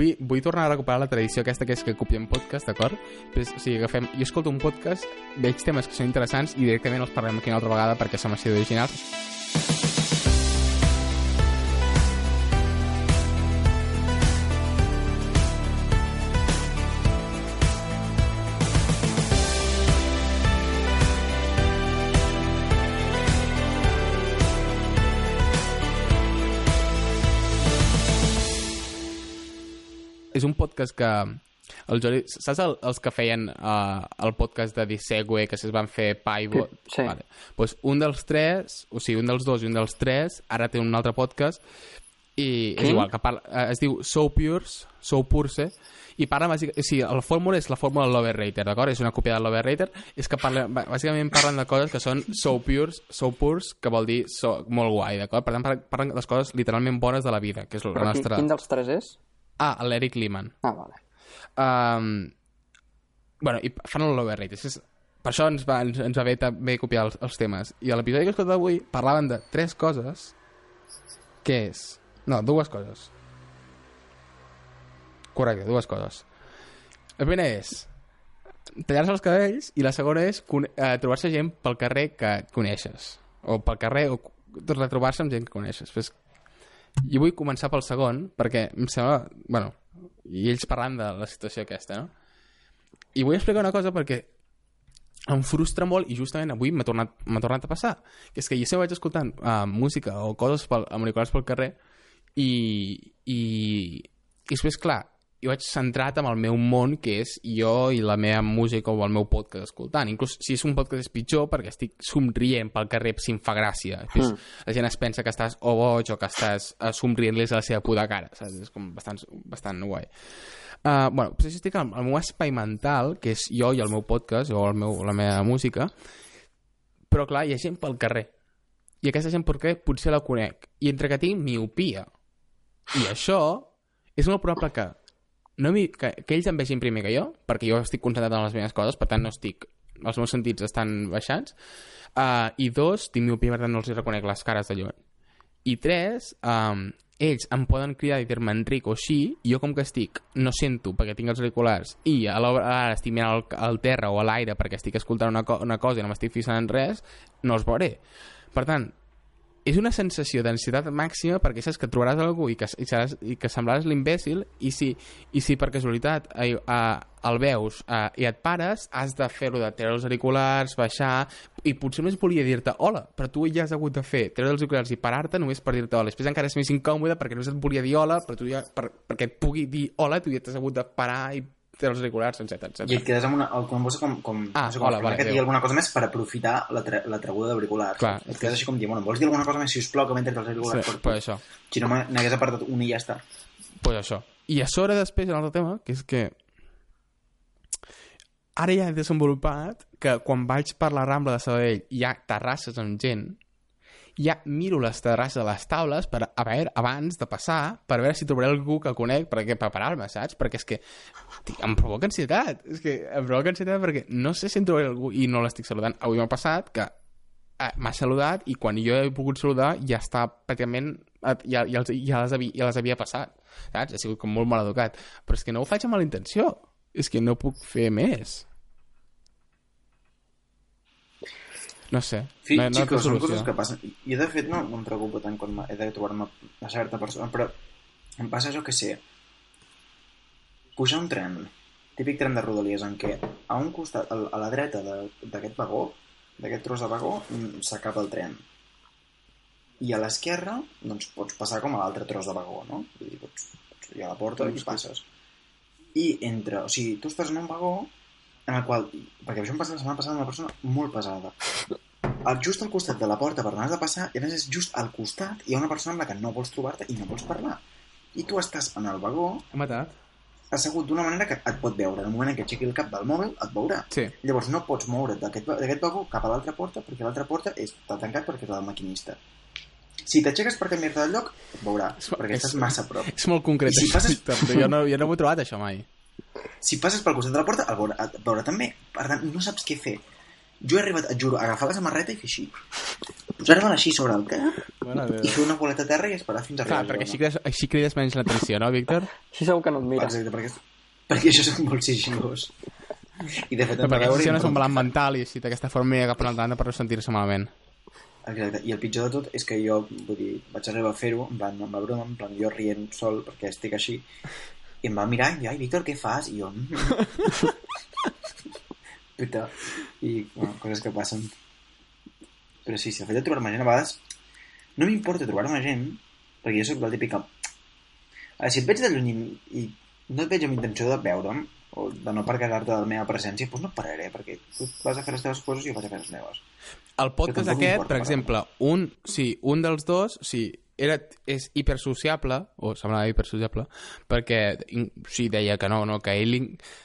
vull, vull tornar a recuperar la tradició aquesta que és que copiem podcast, d'acord? Pues, o sigui, agafem... Jo escolto un podcast, veig temes que són interessants i directament els parlem aquí una altra vegada perquè som així originals. És podcast que el Jordi, saps el, els que feien uh, el podcast de Dissegue que es van fer Paivo? Sí, sí. Vale. Pues un dels tres, o sigui, un dels dos i un dels tres, ara té un altre podcast i és Quin? igual, que parla, eh, es diu So Pures, So Purse, i parla bàsicament, o sigui, la fórmula és la fórmula del l'Overrater, d'acord? És una còpia del l'Overrater, és que parla, bà- bàsicament parlen de coses que són So Pures, So Pures, que vol dir so, molt guai, d'acord? Per tant, parlen, de les coses literalment bones de la vida, que és la Però quin, nostra... quin dels tres és? Ah, l'Eric Lehman. Ah, vale. Um, bueno, i fan el l'overrated. És, per això ens va, ens, ens va bé també copiar els, els temes. I a l'episodi que he escoltat avui parlaven de tres coses, que és... No, dues coses. Correcte, dues coses. La primera és tallar-se els cabells i la segona és eh, trobar-se gent pel carrer que coneixes. O pel carrer, o retrobar-se amb gent que coneixes. Pues, i vull començar pel segon, perquè em sembla... Bueno, i ells parlant de la situació aquesta, no? I vull explicar una cosa perquè em frustra molt i justament avui m'ha tornat, tornat a passar que és que jo sempre vaig escoltant uh, música o coses pel, amb auriculars pel carrer i, i, i després, clar, jo vaig centrat en el meu món, que és jo i la meva música o el meu podcast escoltant. Inclús si és un podcast és pitjor perquè estic somrient pel carrer si em fa gràcia. Mm. La gent es pensa que estàs o boig o que estàs uh, somrient-les a la seva puta cara. Saps? És com bastant, bastant guai. Uh, bueno, doncs estic al, al meu espai mental, que és jo i el meu podcast, o el meu, la meva música, però clar, hi ha gent pel carrer. I aquesta gent pel carrer potser la conec. I entre que tinc miopia i això, és molt probable que, no que, que ells em vegin primer que jo, perquè jo estic concentrat en les meves coses, per tant no estic els meus sentits estan baixats uh, i dos, tinc miopia, per tant no els reconec les cares de lluny i tres, um, ells em poden cridar i dir-me Enric o així, i jo com que estic, no sento perquè tinc els auriculars, i a l'hora ara estic mirant al, al terra o a l'aire perquè estic escoltant una, co una cosa i no m'estic fixant en res, no els veuré. Per tant, és una sensació d'ansietat màxima perquè saps que trobaràs algú i que, i, seràs, i que semblaràs l'imbècil i si, i si per casualitat eh, eh, el veus eh, i et pares, has de fer-ho de treure els auriculars, baixar i potser només volia dir-te hola, però tu ja has hagut de fer treure els auriculars i parar-te només per dir-te hola. Després encara és més incòmode perquè només et volia dir hola, però tu ja, per, perquè et pugui dir hola, tu ja t'has hagut de parar i treure els auriculars, etc etc. I et quedes amb una, com, com, com, Ah, no sé com hola, vale, que digui alguna cosa més per aprofitar la, tre la treguda d'auriculars. Et quedes així com dient, bueno, vols dir alguna cosa més, sisplau, que m'he tret els auriculars Sí, per per això. Si no n'hagués apartat un i ja està. pues això. I a sobre després, un altre tema, que és que ara ja he desenvolupat que quan vaig per la Rambla de Sabadell hi ha terrasses amb gent, ja miro les terrasses de les taules per, a veure, abans de passar, per veure si trobaré algú que conec, perquè preparar-me, saps? Perquè és que tic, em provoca ansietat. És que em provoca ansietat perquè no sé si em trobaré algú i no l'estic saludant. Avui m'ha passat que eh, m'ha saludat i quan jo he pogut saludar ja està pràcticament eh, ja, ja, els, ja, les, havia, ja les havia passat saps? ha sigut com molt mal educat però és que no ho faig amb mala intenció és que no puc fer més no sé Sí, no, no xicos, són coses que passen. I de fet no, no em preocupa tant quan he de trobar-me a certa persona, però em passa això que sé. Pujar un tren, típic tren de Rodalies, en què a un costat, a la dreta de- d'aquest vagó, d'aquest tros de vagó, mm, s'acaba el tren. I a l'esquerra, doncs, pots passar com a l'altre tros de vagó, no? Vull dir, pots, pots ir a la porta i passes. I entre... O sigui, tu estàs en un vagó en el qual... Perquè això em passa la setmana passada amb una persona molt pesada. Al, just al costat de la porta per has de passar, i a més és just al costat, hi ha una persona amb la que no vols trobar-te i no vols parlar. I tu estàs en el vagó He matat? assegut d'una manera que et pot veure. En el moment en què aixequi el cap del mòbil, et veurà. Sí. Llavors no pots moure't d'aquest vagó cap a l'altra porta perquè l'altra porta està tancat perquè és la del maquinista. Si t'aixeques per canviar-te de lloc, et veurà, És- perquè és- estàs massa a prop. És molt concret. I si passes- jo no, jo no m'ho he trobat, això, mai. Si passes pel costat de la porta, el veurà, et veurà també. Per tant, no saps què fer. Jo he arribat, et juro, a agafar la samarreta i fer així. Posar-me així sobre el cap meva. i fer una boleta a terra i esperar fins a Clar, arribar. perquè així crides, així crides menys l'atenció, no, Víctor? Així segur que no et mira. Exacte, perquè, perquè això és molt sigilós. I de fet, No, perquè veure em un balanç mental i així d'aquesta forma mira cap a l'altra banda per no sentir-se malament. Exacte. I el pitjor de tot és que jo, vull dir, vaig arribar a fer-ho, en plan, amb la broma, en plan, jo rient sol perquè estic així, i em va mirar i, ai, Víctor, què fas? I jo... "Mm". Puta. I, bueno, coses que passen. Però sí, sí, el fet de trobar-me gent a vegades... No m'importa trobar-me gent, perquè jo sóc la típica... A veure, si et veig de lluny i, no et veig amb intenció de veure'm, o de no percatar-te de la meva presència, doncs no pararé, perquè tu vas a fer les teves coses i jo vaig a fer les meves. El podcast aquest, per exemple, un, sí, un dels dos, sí, era, és hipersociable, o semblava hipersociable, perquè in- sí, deia que no, no que ell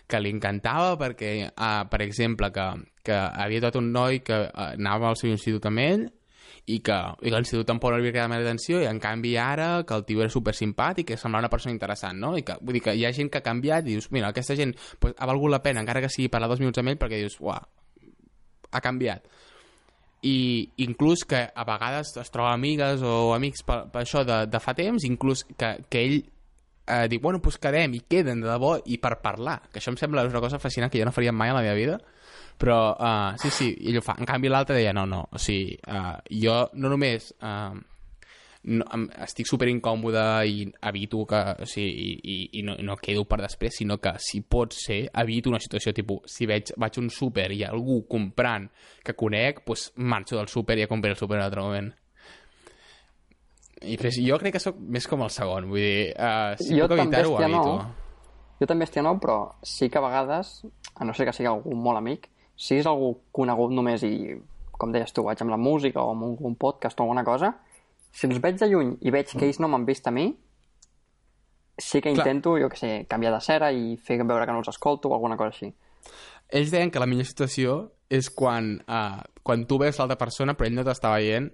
que li encantava perquè, ah, per exemple, que, que havia tot un noi que ah, anava al seu institut amb ell i que, i que l'institut tampoc no li havia quedat més atenció i en canvi ara que el tio era super simpàtic i semblava una persona interessant, no? I que, vull dir que hi ha gent que ha canviat i dius, mira, aquesta gent pues, ha valgut la pena, encara que sigui parlar dos minuts amb ell perquè dius, uah, ha canviat i inclús que a vegades es troba amigues o amics per, per això de, de fa temps, inclús que, que ell eh, diu, bueno, doncs quedem i queden de debò i per parlar, que això em sembla una cosa fascinant que jo no faria mai a la meva vida però uh, sí, sí, ell ho fa. En canvi l'altre deia, no, no, o sigui uh, jo no només uh, no, em, estic super incòmode i evito que, o sigui, i, i, i no, no quedo per després, sinó que si pot ser, evito una situació tipus, si veig, vaig a un súper i hi ha algú comprant que conec, doncs marxo del súper i a comprar el súper en un altre moment. I pues, jo crec que sóc més com el segon, vull dir, uh, si Jo puc evitar-ho, ho estia no. evito. Jo també estic nou, però sí que a vegades, a no ser que sigui algú molt amic, si és algú conegut només i, com deies tu, vaig amb la música o amb un, un podcast o alguna cosa, si els veig de lluny i veig que ells no m'han vist a mi, sí que Clar. intento, jo que sé, canviar de cera i fer veure que no els escolto o alguna cosa així. Ells deien que la millor situació és quan, uh, quan tu veus l'altra persona però ell no t'està veient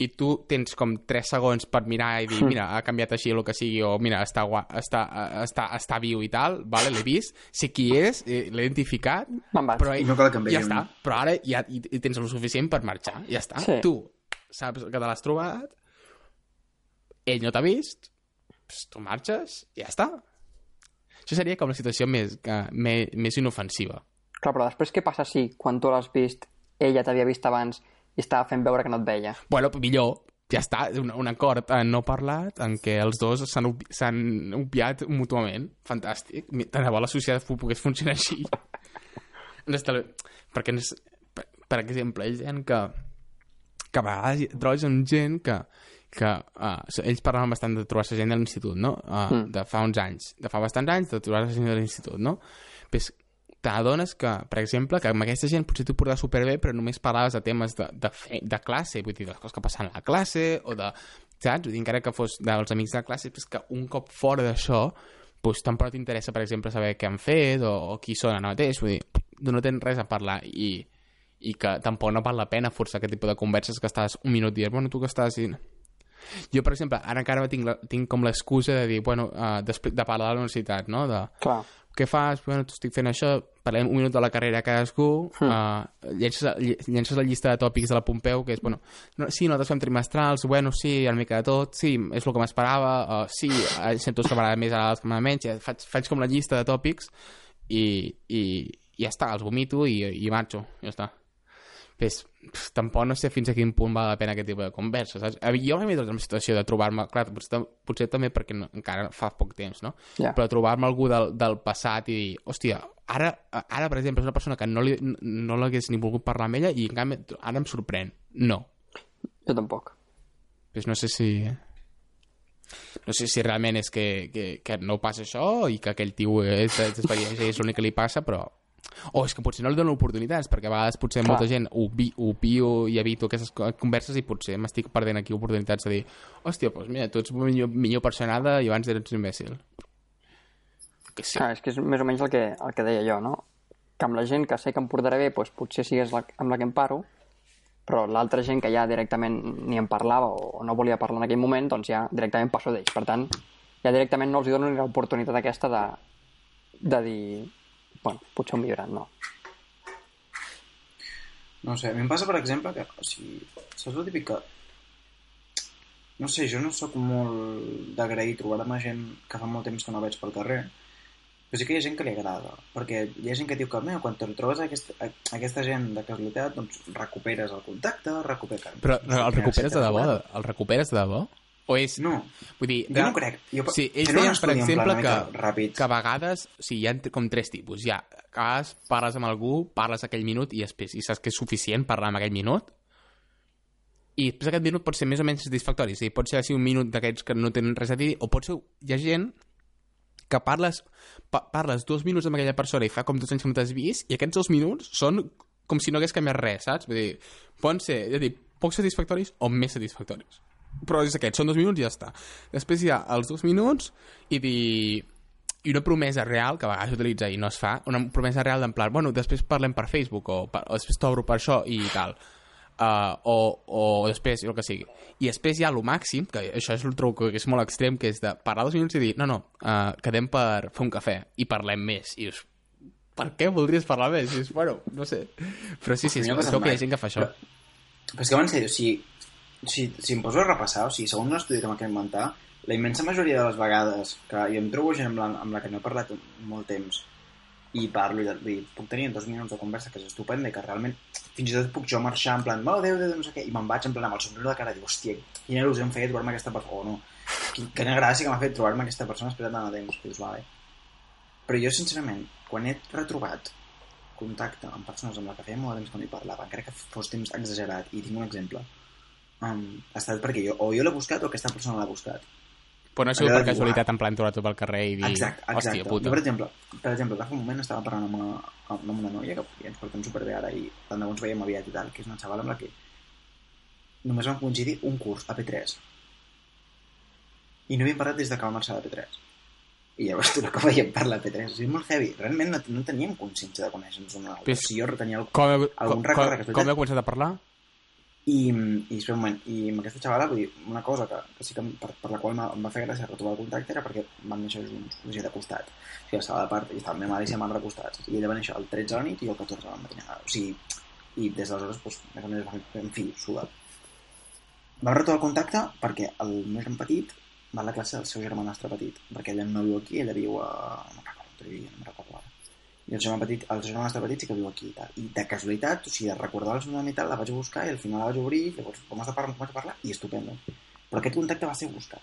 i tu tens com 3 segons per mirar i dir, mira, ha canviat així el que sigui, o mira, està, gua- està, eh, està, està viu i tal, vale, l'he vist, sé qui és, eh, l'he identificat, però I no cal que em ja està, però ara ja hi, hi tens el suficient per marxar, ja està. Sí. Tu saps que te l'has trobat, ell no t'ha vist, doncs tu marxes i ja està. Això seria com la situació més, que, més, més inofensiva. Clar, però després què passa si quan tu l'has vist, ella t'havia vist abans i estava fent veure que no et veia? Bueno, millor, ja està, un, un acord eh, no parlat en què els dos s'han obvi- s'han obviat mútuament. Fantàstic. Tant de bo la societat pogués funcionar així. Està... Perquè, ens... per, per exemple, ells deien que, que a vegades hi trobes amb gent que, que uh, ells parlaven bastant de trobar-se gent de l'institut, no? Uh, Mm. De fa uns anys. De fa bastants anys de trobar-se gent de l'institut, no? Pues, t'adones que, per exemple, que amb aquesta gent potser t'ho portaves superbé, però només parlaves de temes de, de, fe, de classe, vull dir, de les coses que passen a la classe, o de, saps? Vull dir, encara que fos dels amics de classe, pues que un cop fora d'això, pues, tampoc t'interessa, per exemple, saber què han fet o, o qui són ara mateix, vull dir, no tens res a parlar i, i que tampoc no val la pena forçar aquest tipus de converses que estàs un minut dient, bueno, tu què estàs dient? Jo, per exemple, ara encara tinc, la, tinc com l'excusa de dir, bueno, uh, de, de parlar de la universitat, no? De, Clar. què fas? Bueno, estic fent això, parlem un minut de la carrera a cadascú, mm. uh, llences, llences la llista de tòpics de la Pompeu, que és, bueno, no, sí, nosaltres fem trimestrals, bueno, sí, una mica de tot, sí, és el que m'esperava, uh, sí, eh, sento que m'agrada més ara els que m'agrada menys, ja faig, faig com la llista de tòpics i, i, i ja està, els vomito i, i marxo, ja està. Pues, pf, tampoc no sé fins a quin punt val la pena aquest tipus de conversa, saps? Jo m'he trobat en una situació de trobar-me, clar, potser, potser també perquè no, encara fa poc temps, no? Ja. Però trobar-me algú del, del passat i dir, hòstia, ara, ara, per exemple, és una persona que no, li, no l'hagués ni volgut parlar amb ella i en canvi ara em sorprèn. No. Jo tampoc. Pues no sé si... No sé si realment és que, que, que no passa això i que aquell tio és d'experiència i és l'únic que li passa, però... O és que potser no li dono oportunitats, perquè a vegades potser Clar. molta gent opi, opio i evito aquestes co- converses i potser m'estic perdent aquí oportunitats de dir hòstia, doncs mira, tu ets millor, millor personada i abans eres un imbècil. Que sí. Clar, és que és més o menys el que, el que deia jo, no? Que amb la gent que sé que em portarà bé, doncs potser sigués la, amb la que em paro, però l'altra gent que ja directament ni em parlava o no volia parlar en aquell moment, doncs ja directament passo d'ells. Per tant, ja directament no els dono ni l'oportunitat aquesta de, de dir, bueno, potser ho millorat, no. No sé, a mi em passa, per exemple, que, o sigui, saps el típic que... No sé, jo no sóc molt d'agrair trobar-me gent que fa molt temps que no veig pel carrer, però sí que hi ha gent que li agrada, perquè hi ha gent que diu que, mira, quan te trobes aquesta, aquesta gent de casualitat, doncs recuperes el contacte, recuperes... Però el recuperes de debò? El recuperes de debò? O és... No, Vull dir, jo no crec. Jo, Sí, ells un deien, per exemple, que, mica ràpid. que a vegades, o sigui, hi ha com tres tipus. Hi ha, vegades parles amb algú, parles aquell minut i després, i saps que és suficient parlar amb aquell minut, i després aquest minut pot ser més o menys satisfactori. O sigui, pot ser així un minut d'aquests que no tenen res a dir, o pot ser... Hi ha gent que parles, pa parles dos minuts amb aquella persona i fa com dos anys que no t'has vist, i aquests dos minuts són com si no hagués canviat res, saps? Vull dir, poden ser, ja dic, poc satisfactoris o més satisfactoris. Però és aquest, són dos minuts i ja està. Després hi ha els dos minuts i dir i una promesa real, que a vegades s'utilitza i no es fa, una promesa real d'en plan, bueno, després parlem per Facebook o, per, o després t'obro per això i tal. Uh, o, o després, el que sigui. I després hi ha el màxim, que això és el trobo que és molt extrem, que és de parlar dos minuts i dir, no, no, uh, quedem per fer un cafè i parlem més. I dius, per què voldries parlar més? I dius, bueno, no sé. Però sí, sí, segur que hi ha gent que fa això. Però, però és que, en sèrio, si, si, si em poso a repassar, o sigui, segons un estudi que m'ha inventar, la immensa majoria de les vegades que jo em trobo gent amb la, amb la que no he parlat molt temps i parlo i, i puc tenir dos minuts de conversa que és estupenda i que realment fins i tot puc jo marxar en plan, oh, adéu, adéu, no sé què, i me'n vaig en plan amb el somriure de cara i dic, hòstia, quina il·lusió em feia trobar-me aquesta persona, o no, Quin- quina gràcia que m'ha fet trobar-me aquesta persona després de tant de temps, que dius, vale. Però jo, sincerament, quan he retrobat contacte amb persones amb la que feia molt de temps que no hi parlava, encara que fos temps exagerat, i tinc un exemple, um, ha estat perquè jo, o jo l'he buscat o aquesta persona l'ha buscat. Però no ha sigut per casualitat en plan trobar-te pel carrer i dir, Exacte, exacte. hòstia puta. Jo, per exemple, per exemple, fa un moment estava parlant amb una, amb una noia que ja ens portem superbé ara i tant de bo ens veiem aviat i tal, que és una xavala amb la que només vam coincidir un curs a P3 i no havíem parlat des de que vam marxar de P3 i llavors tu que veiem parlar a P3 o sigui, molt heavy, realment no, no teníem consciència de conèixer-nos un a l'altre Però és- si jo retenia el... Com, Algun com, record com, com heu començat a parlar? I, i un i amb aquesta xavala, vull dir, una cosa que, que sí que per, per la qual em, va fer gràcia retrobar el contacte era perquè vam néixer junts, o sigui, de costat. O sigui, estava de part, i estava la meva mare i sa mare de costats. I ella va néixer el 13 a la nit i jo el 14 a la matinada. O sigui, i des d'aleshores, doncs, més o menys en fi, sudat. Vam retrobar el contacte perquè el meu germà petit va a la classe del seu germanastre petit, perquè ella no viu aquí, ella viu a... no recordo no recordo ara. I el germà petit, el germanastre petit sí que viu aquí i tal. I de casualitat, o sigui, de recordar el seu nom i tal, la vaig buscar i al final la vaig obrir, llavors com has de parlar, com has de parlar, i estupendo. Però aquest contacte va ser buscat.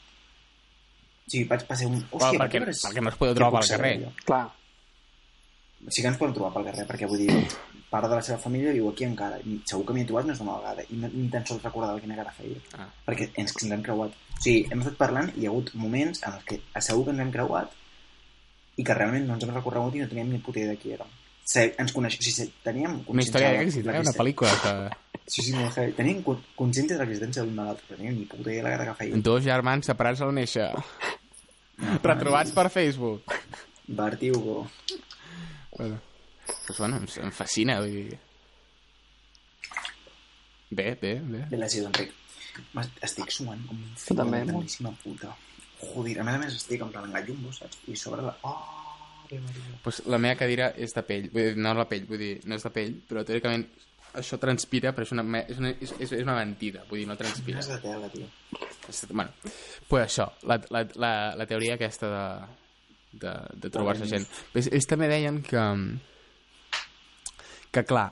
O sigui, vaig passar un... Hòstia, perquè, per què perquè no es podeu què trobar pel carrer. jo? Clar, Sí que ens podem trobar pel carrer, perquè vull dir, part de la seva família viu aquí encara, i segur que m'hi he trobat més d'una vegada, i no, ni tan sols recordava quina cara feia, Ah. perquè ens, ens hem creuat. O sigui, hem estat parlant i hi ha hagut moments en els que segur que ens hem creuat i que realment no ens hem recorregut i no teníem ni puta idea de qui érem. Se, ens coneix... O sigui, teníem Una història d'èxit, de eh? Una pel·lícula que... Sí, sí, molt heavy. Teníem con- consciència de l'existència l'altre, però teníem ni puta idea de la cara que feia. Dos germans separats al néixer. Retrobats per Facebook. Bart i Hugo. Bueno, pues bueno, em, em fascina, vull dir... Bé, bé, bé. Bé, gràcies, Enric. M'es- Estic suant com un fill també, de puta. Joder, a més a més estic en plan engallumbo, saps? I sobre la... Oh. Pues la meva cadira és de pell, vull dir, no la pell, vull dir, no és de pell, però teòricament això transpira, però és una, és una, és, és una mentida, vull dir, no transpira. És de tela, tio. Bueno, pues això, la, la, la, la teoria aquesta de, de, de trobar-se gent. Ells, ells també deien que, que clar,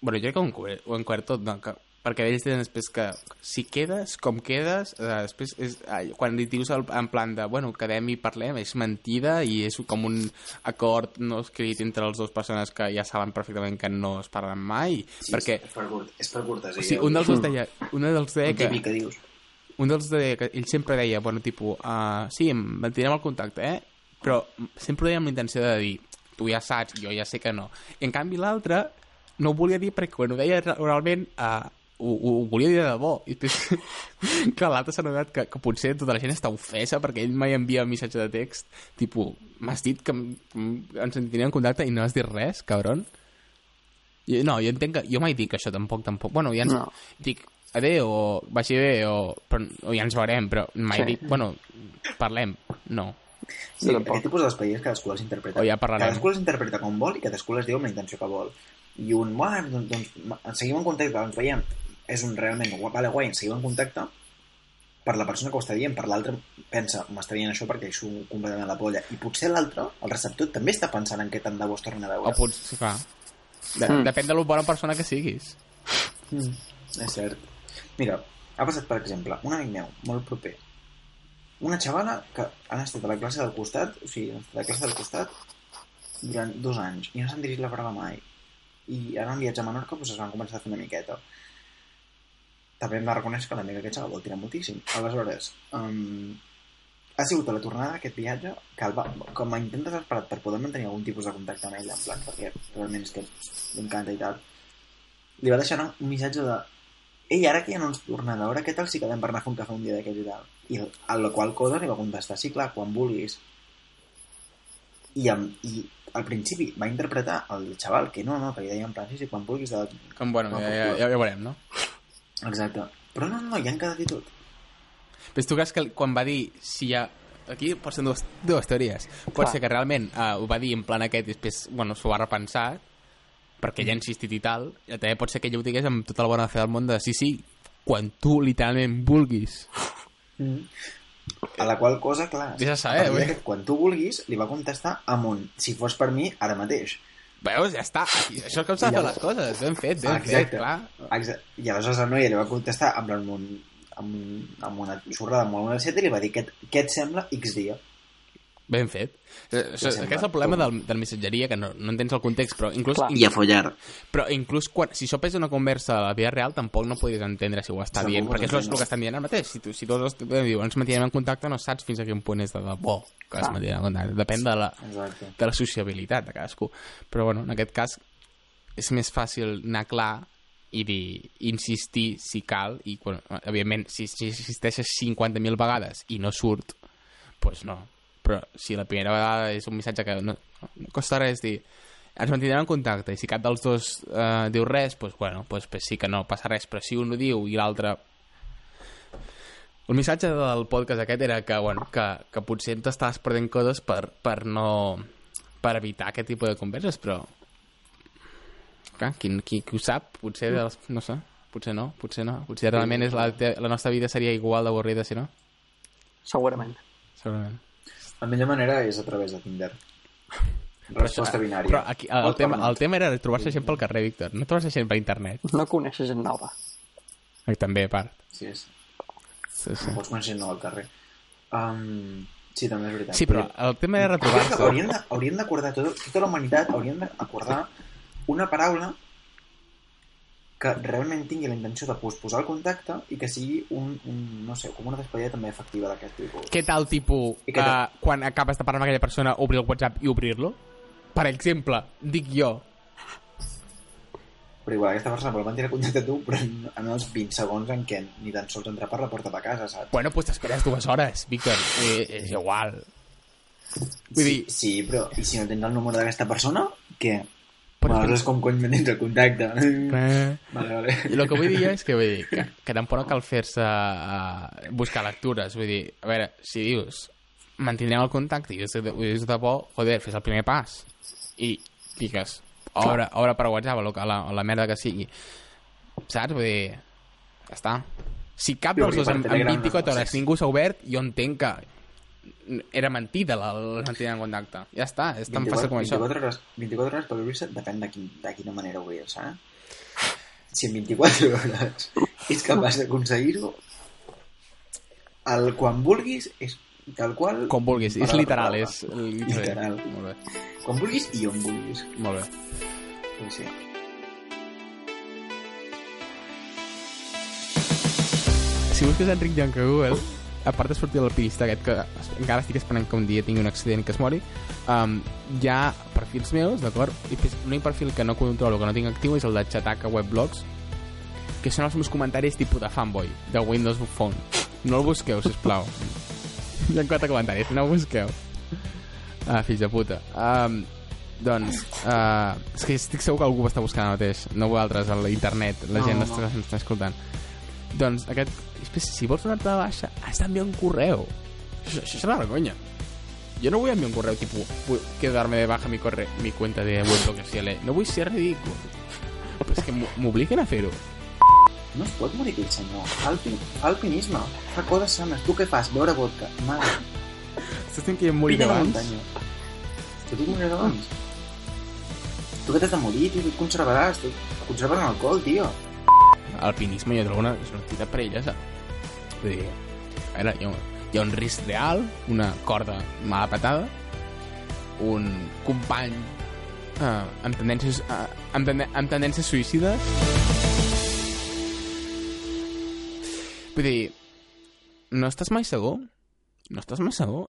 bueno, jo crec que ho han cobert, ho han cobert tot, no? que, perquè ells tenen després que si quedes, com quedes, eh, després és, eh, quan li dius el, en plan de, bueno, quedem i parlem, és mentida i és com un acord no escrit entre les dues persones que ja saben perfectament que no es parlen mai, Sí, perquè És per, és per cortesia. o sigui, un dels dos deia, un dels deia que, que dius. un dels deia que ell sempre deia, bueno, tipus, uh, sí, mantindrem el contacte, eh? Però sempre ho deia amb la intenció de dir, tu ja saps, jo ja sé que no. I en canvi l'altre no ho volia dir perquè quan ho deia realment uh, ho, ho, ho volia dir de debò. I després, que l'altre s'ha adonat que, que potser tota la gent està ofesa perquè ell mai envia un missatge de text, tipus, m'has dit que ens tindríem en contacte i no has dit res, cabron? I, no, jo entenc que... Jo mai dic això, tampoc, tampoc. Bueno, ja ens, No. dic adéu, o vagi bé, o, però, o ja ens veurem, però mai Sí. dic, bueno, parlem. No. Sí, Jo tampoc. aquest tipus d'expedients cadascú les interpreta. O ja parlarem. Cadascú les interpreta com vol i cadascú les diu amb la intenció que vol. I un, bueno, doncs, doncs seguim en contacte, ens veiem. És un realment, vale, guai, seguim en contacte per la persona que ho està dient, per l'altre pensa, m'està dient això perquè això completament la polla. I potser l'altre, el receptor, també està pensant en què tant de bo es tornin a veure. O pots, sí, clar. De, Mm. Depèn de la bona persona que siguis. Mm, és cert. Mira, ha passat, per exemple, un amic meu, molt proper, una xavala que han estat a la classe del costat, o sigui, han estat a la classe del costat durant dos anys i no s'han dirigit la paraula mai. I ara en viatge a Menorca doncs, es van començar a fer una miqueta. També hem de reconèixer que l'amic aquest xaval vol tirar moltíssim. Aleshores, um, ha sigut a la tornada d'aquest viatge que el va, com a intent desesperat per poder mantenir algun tipus de contacte amb ell, en plan, perquè realment és que m'encanta i tal, li va deixar un missatge de ei, ara que ja no ens torna a veure, què tal si quedem per anar a fer un cafè un dia d'aquests i tal? I a la qual cosa li va contestar, sí, clar, quan vulguis. I, amb, i al principi va interpretar el xaval que no, no, que li deia en plan, sí, sí, quan vulguis. De... Com, bueno, No, ja, ja, ja, ja veurem, no? Exacte. Però no, no, ja han quedat i tot. Però tu creus que quan va dir si hi ha... Aquí pot ser dues, dues teories. Pot Clar. ser que realment uh, ho va dir en plan aquest i després bueno, s'ho va repensar perquè ella ha insistit i tal. I també pot ser que ella ho digués amb tota la bona fe del món de sí, sí, quan tu literalment vulguis. Mm. A la qual cosa, clar, Vés a a saber, d'aquest, quan tu vulguis, li va contestar amb un, si fos per mi, ara mateix. Veus? Ja està. Això és com s'ha de fer les coses. Ben fet, ben Ah, fet, clar. Exacte. I aleshores la noia li va contestar amb, un, amb, amb una xorrada molt una i li va dir què, què et sembla X dia. Ben fet. Eh, Això, sembla aquest és el problema del, del missatgeria, que no, no entens el context, però inclús, Clar. I a follar. però inclús quan, si això és una conversa a la vida real, tampoc no podries entendre si ho està dient, perquè és el que estan dient ara mateix. Si, tu, si tots els diuen, ens mantinem en contacte, no saps fins a quin punt és de debò que es Clar. mantenen en contacte. Depèn de la, Exacte. de la sociabilitat de cadascú. Però, bueno, en aquest cas és més fàcil anar clar i dir, insistir si cal i, bueno, evidentment, si, si insisteixes 50.000 vegades i no surt, doncs pues no. Però si la primera vegada és un missatge que no, no costa res dir ens mantindrem en contacte i si cap dels dos eh, diu res, doncs, bueno, doncs, pues sí que no passa res, però si un ho diu i l'altre el missatge del podcast aquest era que, bueno, que, que potser t'estaves perdent coses per, per no per evitar aquest tipus de converses, però clar, qui, qui, qui ho sap, potser de les, no sé, potser no, potser no, potser realment és la, la nostra vida seria igual d'avorrida si no, Segurament. segurament. La millor manera és a través de Tinder. Resposta binària. Però aquí, el, Pot tema, el tema era trobar-se gent pel carrer, Víctor, no trobar-se gent per internet. No coneixes gent nova. I també, a part. Sí, és... Sí, sí. Pots conèixer no al carrer. Um, sí, també és veritat. sí, però el tema era retrobar-se. Hauríem d'acordar, tota, tota la humanitat hauríem d'acordar una paraula que realment tingui la intenció de posposar el contacte i que sigui un, un no sé, com una despedida també efectiva d'aquest tipus. Què tal, tipus, I què tal? uh, quan acabes de parlar amb aquella persona, obrir el WhatsApp i obrir-lo? Per exemple, dic jo, Però igual aquesta persona vol mantenir contacte amb tu, però en, els 20 segons en què ni tan sols entrar per la porta de casa, saps? bueno, pues t'esperes dues hores, Víctor, eh, és igual. Vull dir, Sí, sí, però i si no tens el número d'aquesta persona, què? Però Però és com cony mantens el contacte? eh, Vale, vale. I el que vull dir és que, vull dir, que, que tampoc no cal fer-se uh, buscar lectures. Vull dir, a veure, si dius mantindrem el contacte i és de, és de bo, joder, fes el primer pas. I piques, obre, obre per WhatsApp o la, la, la merda que sigui. Saps? Vull dir, ja està. Si cap dels dos en, en Telegram 24 no hores ningú s'ha obert, jo entenc que era mentida la, la mantenir en contacte. Ja està, és tan fàcil com això. 24 hores, 24 hores per obrir-se depèn de, quin, de quina manera obrir-se, eh? Si en 24 hores és capaç d'aconseguir-ho, el quan vulguis és tal qual... Com vulguis, és literal, és literal. Literal. Molt bé, Quan vulguis i on vulguis. molt bé. Sí, sí. si busques Enric Jonc a Google, a part de sortir l'alpinista aquest que encara estic esperant que un dia tingui un accident i que es mori, um, hi ha perfils meus, d'acord? I l'únic perfil que no controlo, que no tinc actiu, és el de Chataca Weblogs, que són els meus comentaris tipus de fanboy, de Windows Phone. No el busqueu, sisplau. Hi ha quatre comentaris, no el busqueu. Ah, fills de puta. Um, doncs, uh, és que estic segur que algú ho està buscant ara mateix, no vosaltres, a l'internet, la No, gent no, està, no. està escoltant. Doncs aquest, si vols donar-te de baixa, has d'enviar un correu. Això, això és una vergonya. Jo no vull enviar un correu tipus, vull quedarme de baja mi, corre, mi cuenta de web que sea. le- No vull ser ridícul. Però és que m'obliguen a fer-ho. No es pot morir aquell senyor. Fa alpi, fa alpinisme, fa coses sanes. Tu què fas? Beure vodka. Mal. Estàs dient que jo em moriré la abans? muntanya. Tu t'hi moriràs abans. Tu que t'has de morir, tio, tu et conservaràs. Tu conserves l'alcohol, tio. Alpinisme jo trobo una, és una activitat perillosa. Vull dir, a veure, hi ha, un, hi ha un risc real, una corda mala patada, un company eh, amb, tendències, eh, amb, tende, amb tendències suïcides. Vull dir, no estàs mai segur? No estàs mai segur?